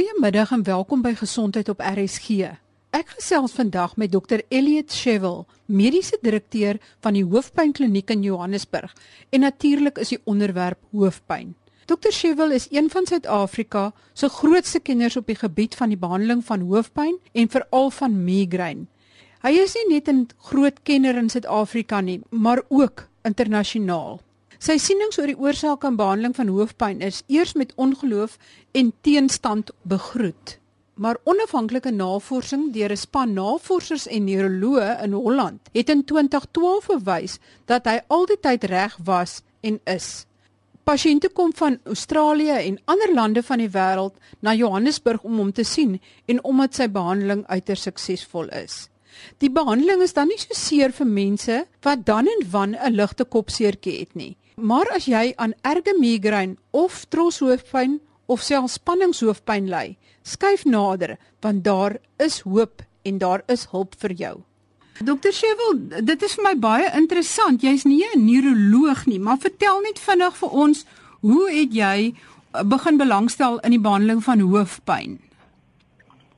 Goeiemiddag en welkom by Gesondheid op RSG. Ek gesels vandag met Dr Elliot Shevel, mediese direkteur van die Hoofpynkliniek in Johannesburg en natuurlik is die onderwerp hoofpyn. Dr Shevel is een van Suid-Afrika se grootste kenners op die gebied van die behandeling van hoofpyn en veral van migraine. Hy is nie net 'n groot kenner in Suid-Afrika nie, maar ook internasionaal. Sy sienings oor die oorsake en behandeling van hoofpyn is eers met ongeloof en teenstand begroet. Maar onafhanklike navorsing deur 'n span navorsers en neuroloë in Holland het in 2012 bewys dat hy altyd reg was en is. Pasiënte kom van Australië en ander lande van die wêreld na Johannesburg om hom te sien en omdat sy behandeling uiters suksesvol is. Die behandeling is dan nie so seer vir mense wat dan en wan 'n ligte kopseertjie het nie. Maar as jy aan erge migraine of troshoofpyn of selfs spanningshoofpyn ly, skuif nader want daar is hoop en daar is hulp vir jou. Dokter Shevel, dit is vir my baie interessant. Jy's nie 'n neuroloog nie, maar vertel net vinnig vir ons, hoe het jy begin belangstel in die behandeling van hoofpyn?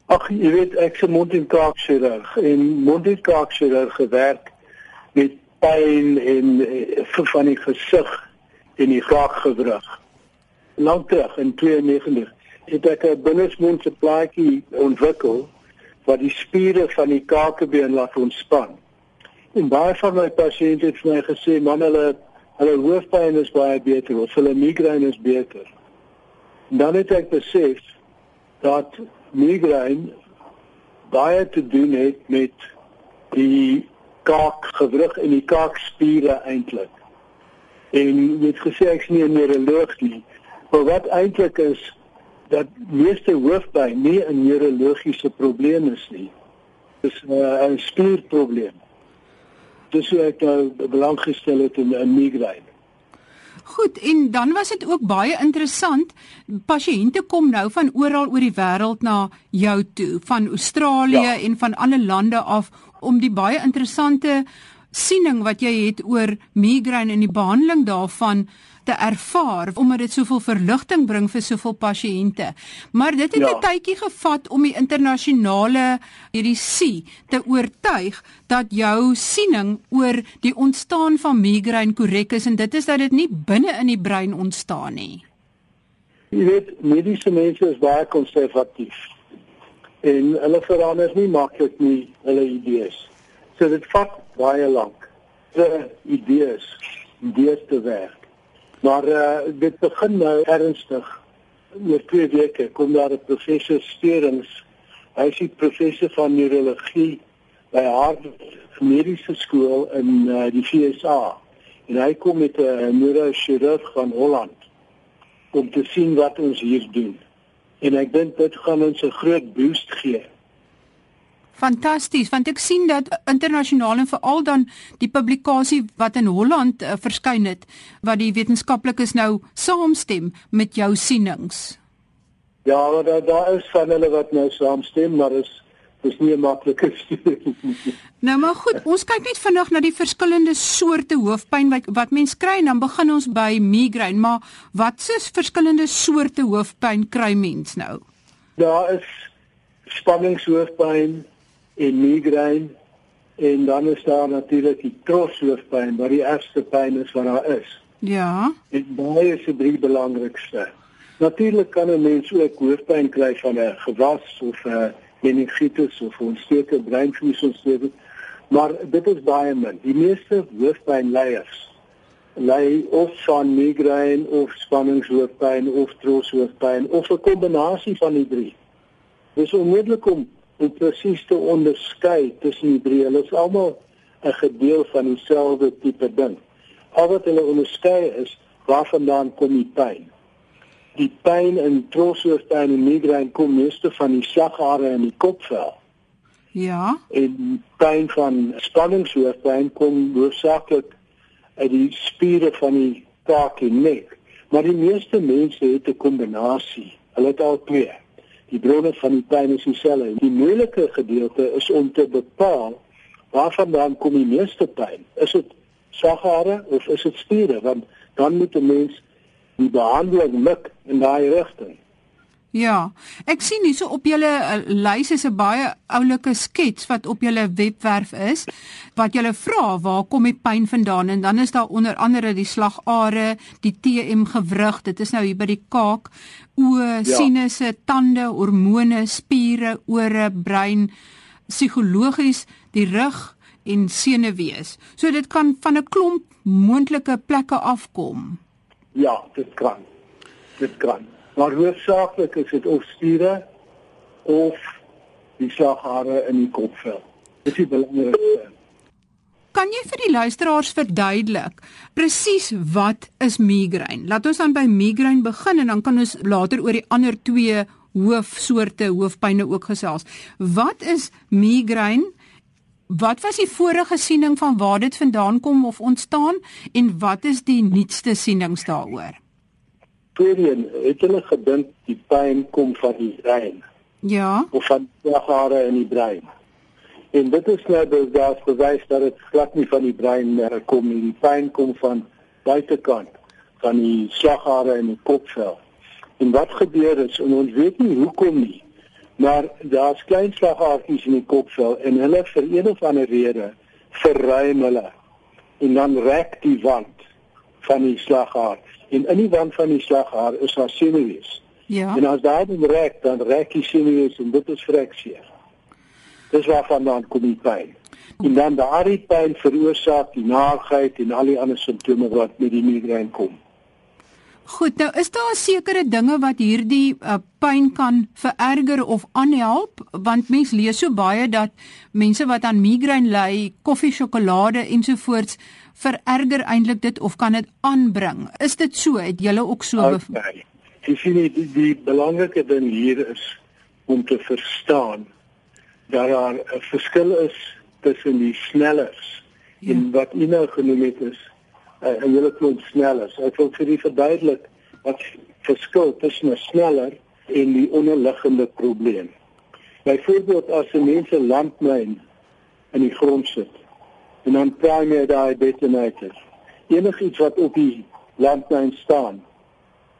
Ag, jy weet ek se mond en kaak chirurg en mond en kaak chirurg gewerk met pyn en uh, van die gesig en die kaakgewrig. Lank terug in 92 het ek 'n binnesmondse plaatjie ontwikkel wat die spiere van die kakebeen laat ontspan. En baie van my pasiënte het vir my gesê man hulle hulle hoofpyn is baie beter of hulle migraine is beter. Dan het ek besef dat migraine baie te doen het met die kaakgewrig en die kaakspiere eintlik. En jy het gesê ek's nie 'n neuroloog nie, maar wat eintlik is dat meeste hoofpyn nie 'n neurologiese probleem is nie. Dis 'n uh, spierprobleem. Dis hoe ek nou belang gestel het in 'n migraine. Goed, en dan was dit ook baie interessant. Pasiënte kom nou van oral oor die wêreld na jou toe, van Australië ja. en van ander lande af om die baie interessante siening wat jy het oor migraine en die behandeling daarvan te ervaar omdat dit soveel verligting bring vir soveel pasiënte. Maar dit het 'n ja. tydjie gevat om die internasionale hierdie sie te oortuig dat jou siening oor die ontstaan van migraine korrek is en dit is dat dit nie binne in die brein ontstaan nie. Jy weet, mediese mense is baie konservatief. En hulle verander nie maklik nie hulle idees. So dit vat baie lank. Se idees, idees te werk. Maar uh, dit begin nou ernstig. Oor 2 weke kom daar 'n professor Sterings. Hy is professor van neurologie by Harvard Mediese Skool in uh, die VSA. En hy kom met 'n neurochirurg van Holland om te sien wat ons hier doen. En ek dink dit gaan ons 'n groot boost gee Fantasties, want ek sien dat internasionaal en veral dan die publikasie wat in Holland uh, verskyn het wat die wetenskaplikes nou saamstem met jou sienings. Ja, daar daar is van hulle wat nou saamstem, maar is dis nie 'n maklike studie nie. Nou maar goed, ons kyk net vinnig na die verskillende soorte hoofpyn wat wat mens kry en dan begin ons by migraine, maar wat is verskillende soorte hoofpyn kry mens nou? Daar is spanningshoofpyn, en migraine en dan is daar natuurlik die troshoofpyn wat die ergste pyn is wat daar is. Ja. Dit baie is die drie belangrikste. Natuurlik kan 'n mens ook hoofpyn kry van 'n gewas of 'n meningitis of 'n ontsteekte breinvliesontsteking, maar dit is baie min. Die meeste hoofpynleiers lei of van migraine of spanningshoofpyn of troshoofpyn of 'n kombinasie van die drie. Dis onmoontlik om presies te onderskei tussen die drie. Hulle is almal 'n gedeel van dieselfde tipe ding. Al wat hulle onderskei is waarvandaan kom die pyn. Die pyn in troshoofpyn en migraine kom meeste van die slaghare in die kopvel. Ja. En pyn van spanningshoofpyn kom hoofsaaklik uit die spiere van die kaak en nek. Maar die meeste mense het 'n kombinasie. Hulle het al twee die bronne van die pyn is dieselfde. Die moeilike gedeelte is om te bepaal waarvandaan kom die meeste pyn. Is dit saghare of is dit spiere? Want dan moet 'n mens die behandeling mik in daai rigting. Ja, ek sien hierso op julle uh, lys is 'n baie oulike skets wat op julle webwerf is wat julle vra waar kom die pyn vandaan en dan is daar onder andere die slagare, die TM gewrig, dit is nou hier by die kaak, oë, ja. sinusse, tande, hormone, spiere, ore, brein, psigologies, die rug en senuwees. So dit kan van 'n klomp moontlike plekke afkom. Ja, dit kan. Dit kan. Maar hoofsaaklik is dit of spiere of die slaghare in die kopvel. Dit is belangrik. Kan jy vir die luisteraars verduidelik presies wat is migraine? Laat ons dan by migraine begin en dan kan ons later oor die ander twee hoofsoorte hoofpynne ook gesels. Wat is migraine? Wat was die vorige siening van waar dit vandaan kom of ontstaan en wat is die nuutste sienings daaroor? Tweedien, het hulle gedink die pyn kom van die brein? Ja. Of van slaghare in die brein? En dit is nou dus daar bewys dat dit glad nie van die brein kom nie. Die pyn kom van buitekant van die slaghare in die kopvel. En wat gebeur is en ons weet nie hoekom nie. Maar daar's klein slaghaartjies in die kopvel en hulle vir een of ander rede verruim hulle. En dan rek die wand van die slaghaar. En in die wand van die slaghaar is daar sinuus. Ja. En as daar 'n rek, dan rek die sinuus en dit is frekseer. Dis waarvan dan kom die pyn. En dan daardie pyn veroorsaak die naagheid en al die ander simptome wat met die migraine kom. Goed, nou is daar sekere dinge wat hierdie uh, pyn kan vererger of aanhelp want mens lees so baie dat mense wat aan migraine ly, koffie, sjokolade ensovoorts vererger eintlik dit of kan dit aanbring. Is dit so? Het julle ook so okay. Jy sien die, die, die belangrike ding hier is om te verstaan dat daar 'n verskil is tussen die snellers ja. en wat u nou genoem het is 'n hele klomp snellers. Ek wil vir u verduidelik wat verskil tussen 'n sneller en die onderliggende probleem. Byvoorbeeld as 'n mens 'n landmyn in die grond sit en dan primary die detonator. Enigiets wat op die landmyn staan,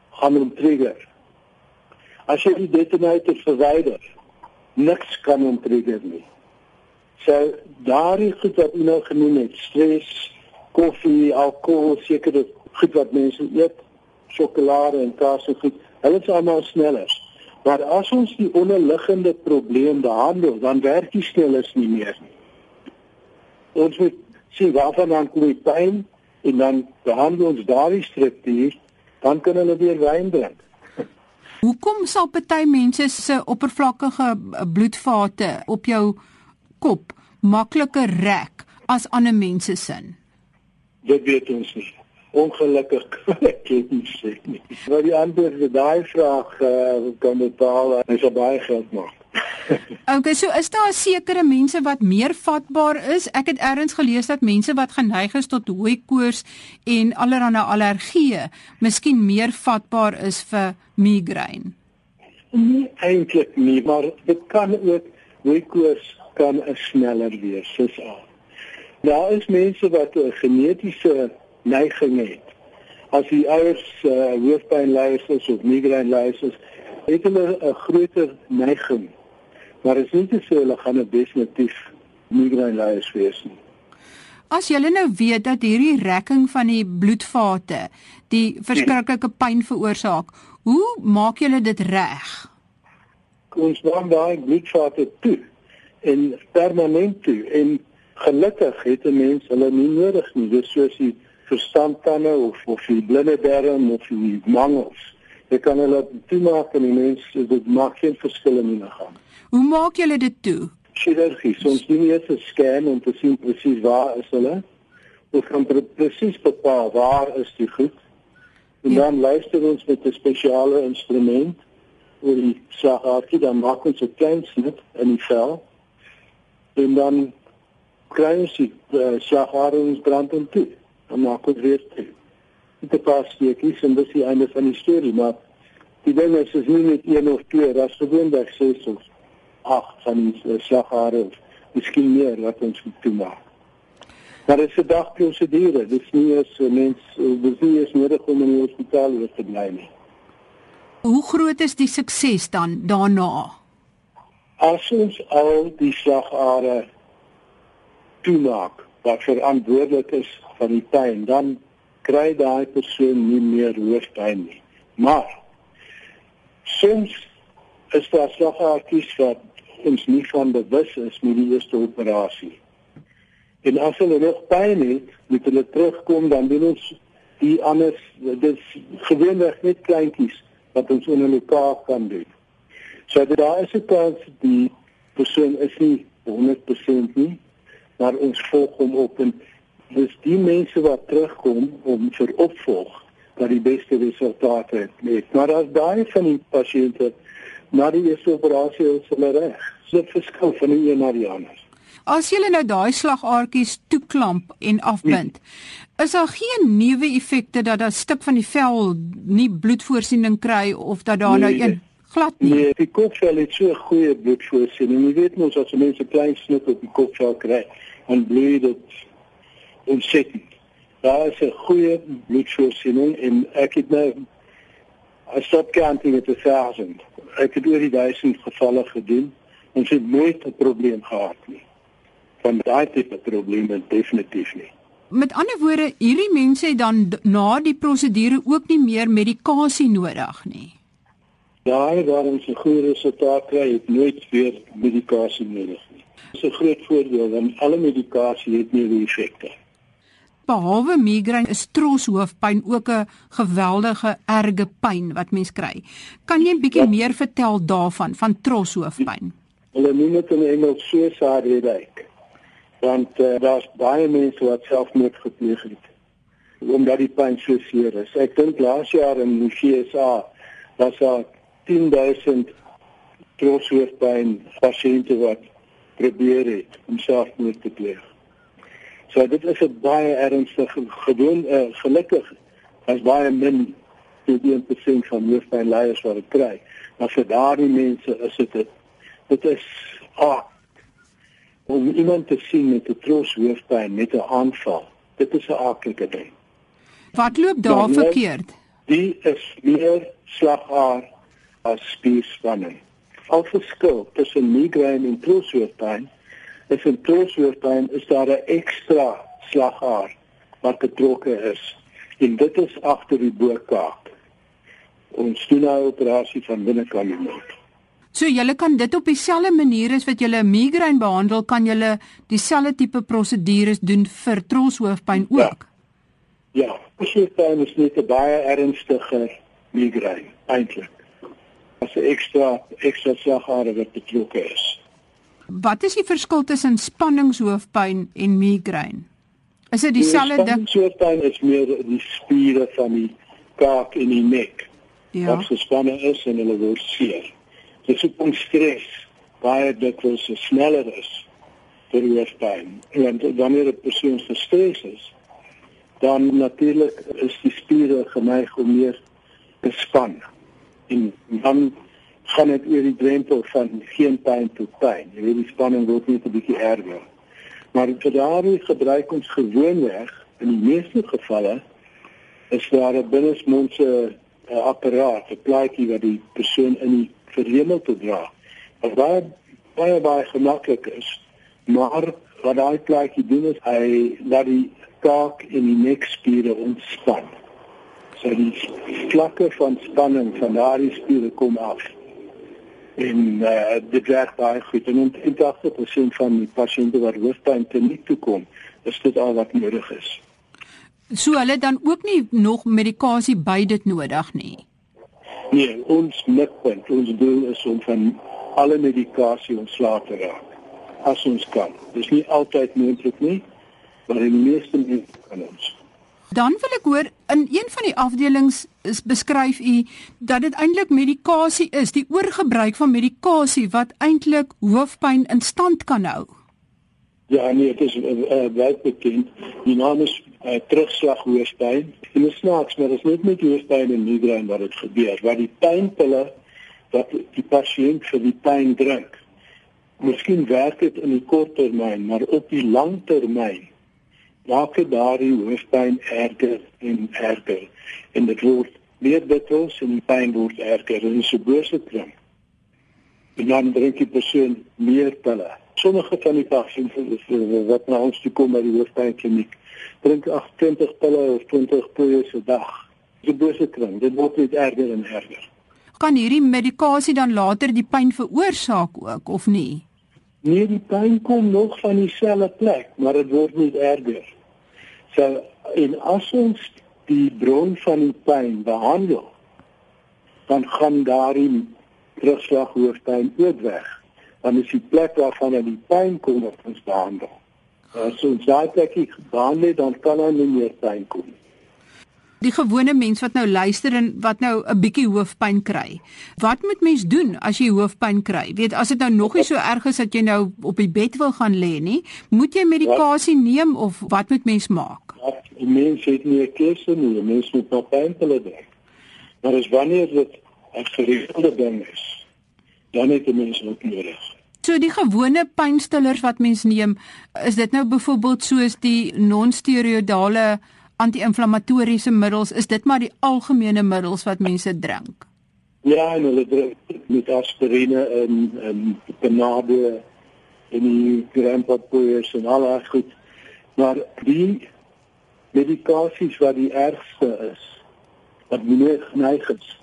gaan hom trigger. As jy die detonator verwyder, niks kan hom trigger nie. So daardie goed wat u nou genoem het, stres, koffie, alkohol, sekere goed wat mense eet, sjokolade en kaas en goed, hulle is almal snellers. Maar as ons die onderliggende probleem behandel, dan werk die snellers nie meer nie. Ons moet sien waarvan dan kom die pyn en dan behandel ons daardie struktuur, dan kan hulle weer wyn drink. Hoekom sal party mense se oppervlakkige bloedvate op jou kop makliker rek as ander mense se? Dit weet ons nie. Ongelukkig ek weet nie sê nie. Maar die antwoord vir daai vraag uh, kan bepaal as jy baie geld maak. okay, so is daar sekere mense wat meer vatbaar is? Ek het eers gelees dat mense wat geneig is tot hoë koors en allerlei allergieë, miskien meer vatbaar is vir migraine. Nie eintlik nie, maar dit kan ook hoë koors kan 'n sneller wees, soos al. Daar is mense wat 'n genetiese neiging het. As die ouers uh, hoofpynleiers is of migraine is, het hulle 'n groter neiging. Maar dit is nie te sê hulle gaan 'n definitief migraine leiers wees nie. As jy nou weet dat hierdie rekking van die bloedvate die verskriklike pyn veroorsaak, hoe maak jy dit reg? Ons maak daai bloedvate toe en permanent toe en gelukkig het 'n mens hulle nie nodig nie. Dis soos die verstandtande of of die blinde darm of die mangels. Jy kan hulle toemaak en die mens dit maak geen verskil in die liggaam. Hoe maak julle dit toe? Chirurgie. Ons doen eers 'n scan om te sien presies waar is hulle. Ons kan presies bepaal waar is die goed. En ja. dan luister ons met 'n spesiale instrument oor die slagaartjie dan maak ons 'n klein snit in die vel. En dan kry ons die uh, slagarings brand en toe. Dan maak ons weer toe. Dit pas die kies en dis die einde van die storie, maar die ding is is nie net een of twee, daar's gewoonlik ses of agt van die uh, slagarings, miskien meer wat ons moet toemaak. Maar dit is 'n dagprosedure. Dit is nie as 'n mens dis nie eens nodig om in die hospitaal te bly nie. Hoe groot is die sukses dan daarna? As ons al die slagare toemaak wat verantwoordelik is vir die pyn, dan kry daai persoon nie meer hoofpyn nie. Maar soms is daar slagaartjies wat ons nie van bewus is met die eerste operasie. En as hulle nog pyn het, moet hulle terugkom dan doen ons die anders dis gewoonlik net kleintjies wat ons 'n lokaal kan doen. So daar is 'n kans die persoon is nie 100% nie, maar ons volg hom op en dis die mense wat terugkom om vir opvolg wat die beste resultate het. Nee, maar as daai van die pasiënte na die eerste operasie is hulle reg. So dit verskil van die een na die ander. As jy nou daai slagaartjies toeklamp en afbind, nee. is daar geen neuwe effekte dat dat stuk van die vel nie bloedvoorsiening kry of dat daar nou nee, nou een glad nie. Nee, die kopvel het so goeie bloedvoorsiening. Jy weet mos as mense klein snit op die kopvel kry, dan bloei dit ontsettend. Daar is 'n goeie bloedvoorsiening en ek het nou as stopkanting met 1000. Ek het oor die 1000 gevalle gedoen en het nooit 'n probleem gehad nie. Van daai tipe probleme definitief nie. Met ander woorde, hierdie mense het dan na die prosedure ook nie meer medikasie nodig nie. Daai waar ons 'n goeie resultaat kry, het nooit weer medikasie nodig nie. Dit is 'n groot voordeel want alle medikasie het nie die effekte. Behalwe migraine is troshoofpyn ook 'n geweldige erge pyn wat mens kry. Kan jy 'n bietjie ja. meer vertel daarvan van troshoofpyn? Hulle noem dit in Engels suicide headache. Want uh, daar's baie mense wat selfmoord gepleeg het omdat die pyn so seer is. Ek dink laas jaar in die FSA was daar 10000 troshoofpyn pasiënte wat probeer het om selfmoord te pleeg. So dit is 'n baie ernstige gewoon uh, gelukkig as baie min tot 1% van hoofpyn leiers wat dit kry. Maar vir daardie mense is dit dit is ah om iemand te sien met 'n tros hoofpyn met 'n aanval. Dit is 'n aardige ding. Wat loop daar nou, verkeerd? Die is meer slagaar as spierspanning. Al verskil tussen migraine en tros hoofpyn is 'n trooshoofpyn is daar 'n ekstra slagaar wat betrokke is en dit is agter die bokaak. Ons doen nou 'n operasie van binnekant die mond. So julle kan dit op dieselfde manier as wat julle migraine behandel, kan julle dieselfde tipe prosedures doen vir trooshoofpyn ja. ook. Ja, ja trooshoofpyn is net 'n baie ernstige migraine eintlik. As 'n ekstra ekstra slagaar wat betrokke is. Wat is die verskil tussen spanningshoofpyn en migraine? Is dit dieselfde ding? Spanningshoofpyn is meer die spiere van die kaak en die nek. Ja. Wat gespanne is en hulle word seer. Dit is ook stres baie dikwels sneller is vir hoofpyn. En wanneer 'n persoon gestres is, dan natuurlik is die spiere geneig om meer te span. En dan gaan dit oor die drempel van geen pyn tot pyn. Jy weet die spanning word net 'n bietjie erger. Maar vir daardie gebruik ons gewoonweg in die meeste gevalle is daar 'n binnesmondse uh, apparaat, 'n plaatjie wat die persoon in die verhemel te dra. Wat baie baie baie gemaklik is. Maar wat daai plaatjie doen is hy laat die kaak en die nekspiere ontspan. So die vlakke van spanning van daardie spiere kom af en uh, dit werk baie goed en omtrent 80% van die pasiënte wat hoofpyn kliniek toe kom, is dit al wat nodig is. So hulle dan ook nie nog medikasie by dit nodig nie. Nee, ons mikpunt, ons doel is om van alle medikasie ontslae te raak as ons kan. Dis nie altyd moontlik nie, maar in die meeste gevalle kan ons. Dan wil ek hoor in een van die afdelings is beskryf u dat dit eintlik medikasie is, die oorgebruik van medikasie wat eintlik hoofpyn in stand kan hou. Ja, nee, dit is uh, baie bekend. Die naam is uh, terugslag hoofpyn. En dit snaaks, maar dit is net met hoofpyn en migraine wat dit gebeur, waar die pynpille wat die pasiënt vir die pyn drink. Miskien werk dit in die kort termyn, maar op die lang termyn maak dit daardie hoofpyn erger en erger en dit word meer dikwels en die pyn word erger en so bose kring. En dan drink die persoon meer pille. Sommige van die pasiënte wat na ons toe kom by die hoofpynkliniek, drink 28 pille of 20 pille per dag. Dis 'n bose kring. Dit word net erger en erger. Kan hierdie medikasie dan later die pyn veroorsaak ook of nie? Nee, die pyn kom nog van dieselfde plek, maar dit word net erger. So en as ons die bron van die pyn behandel, dan gaan daardie terugslag hoofpyn ook weg. Dan is die plek waarvan die pyn kom wat ons behandel. As ons daai plekie behandel, dan kan daar nie meer pyn kom nie. Die gewone mens wat nou luister en wat nou 'n bietjie hoofpyn kry. Wat moet mens doen as jy hoofpyn kry? Weet as dit nou nog nie so erg is dat jy nou op die bed wil gaan lê nie, moet jy medikasie neem of wat moet mens maak? Ja, die mens het nie 'n keuse nie, mens moet op pynpille drink. Maar as wanneer dit 'n gereelde ding is, dan het die mens ook nodig. So die gewone pynstillers wat mens neem, is dit nou byvoorbeeld soos die non-steroidale anti-inflammatoriese middels, is dit maar die algemene middels wat mense drink? Ja, en hulle drink met aspirine en en Panado en die grandpapoeiers en al daai goed. Maar die medikasies wat die ergste is, wat meer geneig is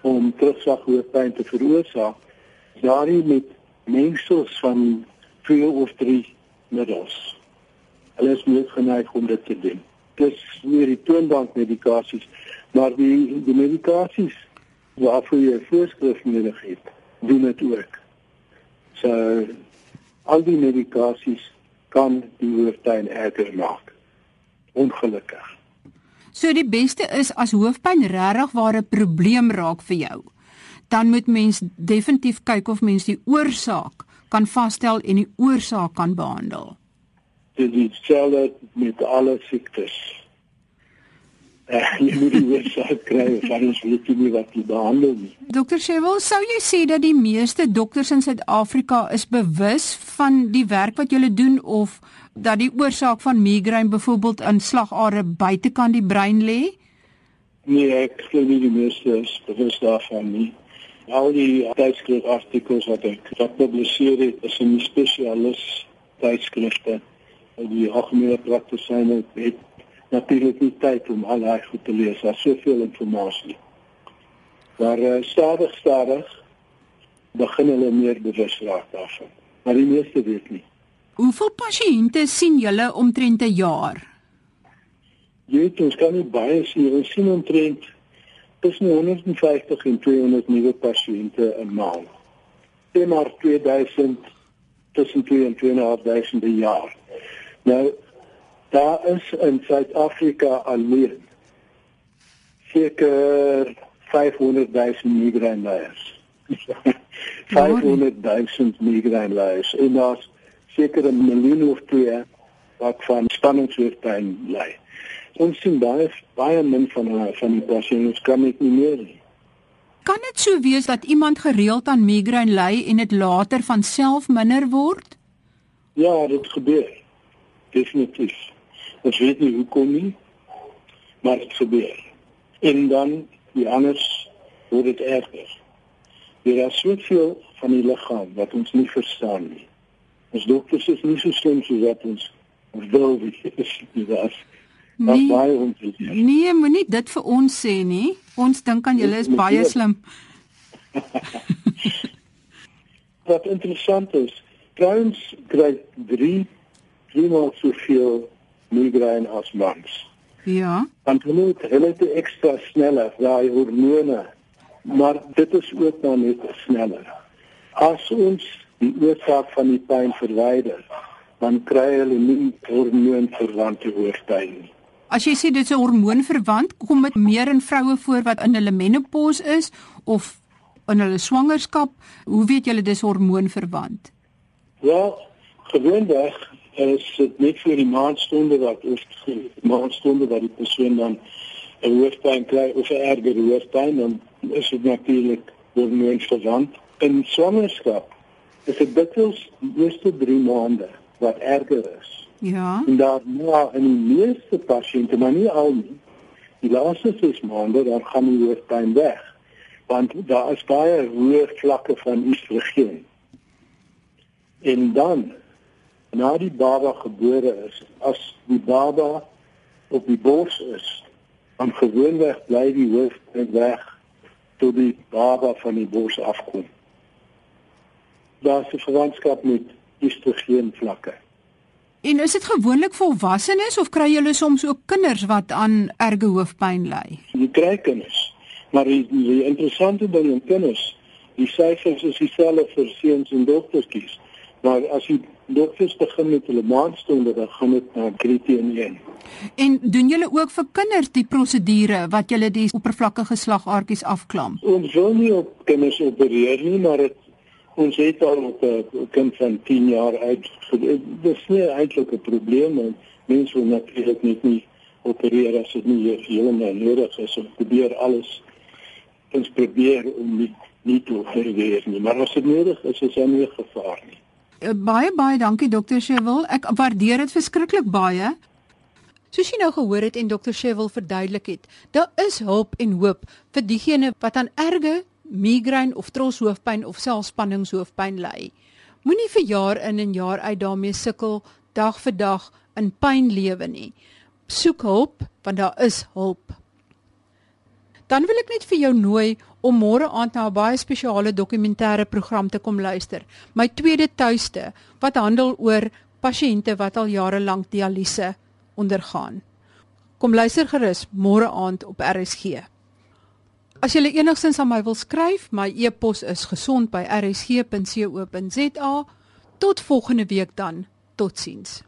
om terugslag hoofpyn te veroorsaak, daardie met mengsels van twee of drie middels. Hulle is meer geneig om dit te doen. Dis weer die toonbank medikasies, maar die die medikasies waarvoor jy voorskrif nodig het, doen dit ook. So al die medikasies kan die hoofpyn erger maak. Ongelukkig. So die beste is as hoofpyn regtig waar 'n probleem raak vir jou, dan moet mens definitief kyk of mens die oorsaak kan vasstel en die oorsaak kan behandel. Dit is dieselfde met alle siektes. Uh, jy moet die oorsaak kry, anders weet jy nie wat jy behandel nie. Dokter Shevel, sou jy sê dat die meeste dokters in Suid-Afrika is bewus van die werk wat julle doen of dat die oorsaak van migraine byvoorbeeld in slagare buitekant die brein lê? Nee, ek glo nie die meeste is bewus daarvan nie. Al die tydskrif artikels wat ek gepubliseer het, is in spesialis tydskrifte. Die algemene praktisyne het natuurlik nie tyd om al daai goed te lees. Daar's soveel inligting. Maar uh, stadig stadig begin hulle meer bewus raak daarvan. Maar die meeste weet nie. Hoeveel pasiënte sien julle omtrent 'n jaar? Jy weet ons kan nie baie sien. Ons sien omtrent tussen 150 en 200 nuwe pasiënte 'n maand. Dit maar 2000 tussen 2 en 2500 per jaar. Nou daar is in Suid-Afrika alleen seker 500 000 migrainleiers. 500 000 migrainleiers en daar's seker 'n miljoen of twee wat van spanningshoofpyn ly. Ons sien baie baie min van hulle van die pasiënte kan net nie meer nie. Kan dit so wees dat iemand gereeld aan migraine ly en dit later van self minder word? Ja, dit gebeur. Definitief. Ons weet nie hoekom nie, maar dit gebeur. En dan die anders word dit erger. Daar is soveel van die liggaam wat ons nie verstaan nie. Ons dokters is nie so slim soos wat ons wil wees nie. Dit Nee, baie ontevrede. Nee, moenie dit vir ons sê nie. Ons dink aan julle is baie slim. Wat interessant is, vrouens kry 3 3 maal soveel migraine as mans. Ja. Want hulle het hulle het ekstra sneller daai hormone, maar dit is ook dan net sneller. As ons die oorsaak van die pyn verwyder, dan kry hulle nie hormoonverwante hoofpyn nie. As jy sê dit is 'n hormoonverwant, kom dit meer in vroue voor wat in hulle menopause is of in hulle swangerskap? Hoe weet julle dis hormoonverwant? Ja, gewoonlik is dit net vir die maandstonde wat of die maandstonde wat die persoon dan 'n hoofpyn kry of 'n erger hoofpyn, dan is dit natuurlik hormoonverwant. In swangerskap is dit dikwels die eerste 3 maande wat erger is. Ja. En daarna in die meeste pasiënte, maar nie al nie, Die laaste 6 maande dan gaan die hoofpyn weg want daar is baie hoë vlakke van oestrogeen. En dan na die baba gebore is, as die baba op die bors is, dan gewoonweg bly die hoofpyn weg tot die baba van die bors afkom. Daar 'n verwantskap met oestrogeen vlakke. En is dit gewoonlik volwassenes of kry julle soms ook kinders wat aan erge hoofpyn ly? Jy kry kinders. Maar die, die interessante ding in kinders, die syfers is dieselfde vir seuns en dogtertjies. Maar as jy dokters begin met hulle maandstonde, dan gaan dit na kriteen 1. En doen julle ook vir kinders die prosedure wat julle die oppervlakkige slagaartjies afklam? Ons wil nie op kinders opereer nie, maar dit ons het al op 'n kind van 10 jaar uit dis nie eintlik 'n probleem en mense wil natuurlik net nie opereer as dit nie heeltemal nodig is om probeer alles ons probeer om nie nie te opereer nie maar as dit nodig is is daar nie gevaar nie eh, baie baie dankie dokter Shewil ek waardeer dit verskriklik baie Soos jy nou gehoor het en dokter Shewil verduidelik het, daar is hulp en hoop vir diegene wat aan erge migraine of troshoofpyn of selfspanningshoofpyn ly. Moenie vir jaar in en jaar uit daarmee sukkel dag vir dag in pyn lewe nie. Soek hulp want daar is hulp. Dan wil ek net vir jou nooi om môre aand na 'n baie spesiale dokumentêre program te kom luister. My tweede tuiste wat handel oor pasiënte wat al jare lank dialyse ondergaan. Kom luister gerus môre aand op RSG. As jy enigstens aan my wil skryf, my e-pos is gesond by rsg.co.za. Tot volgende week dan. Totsiens.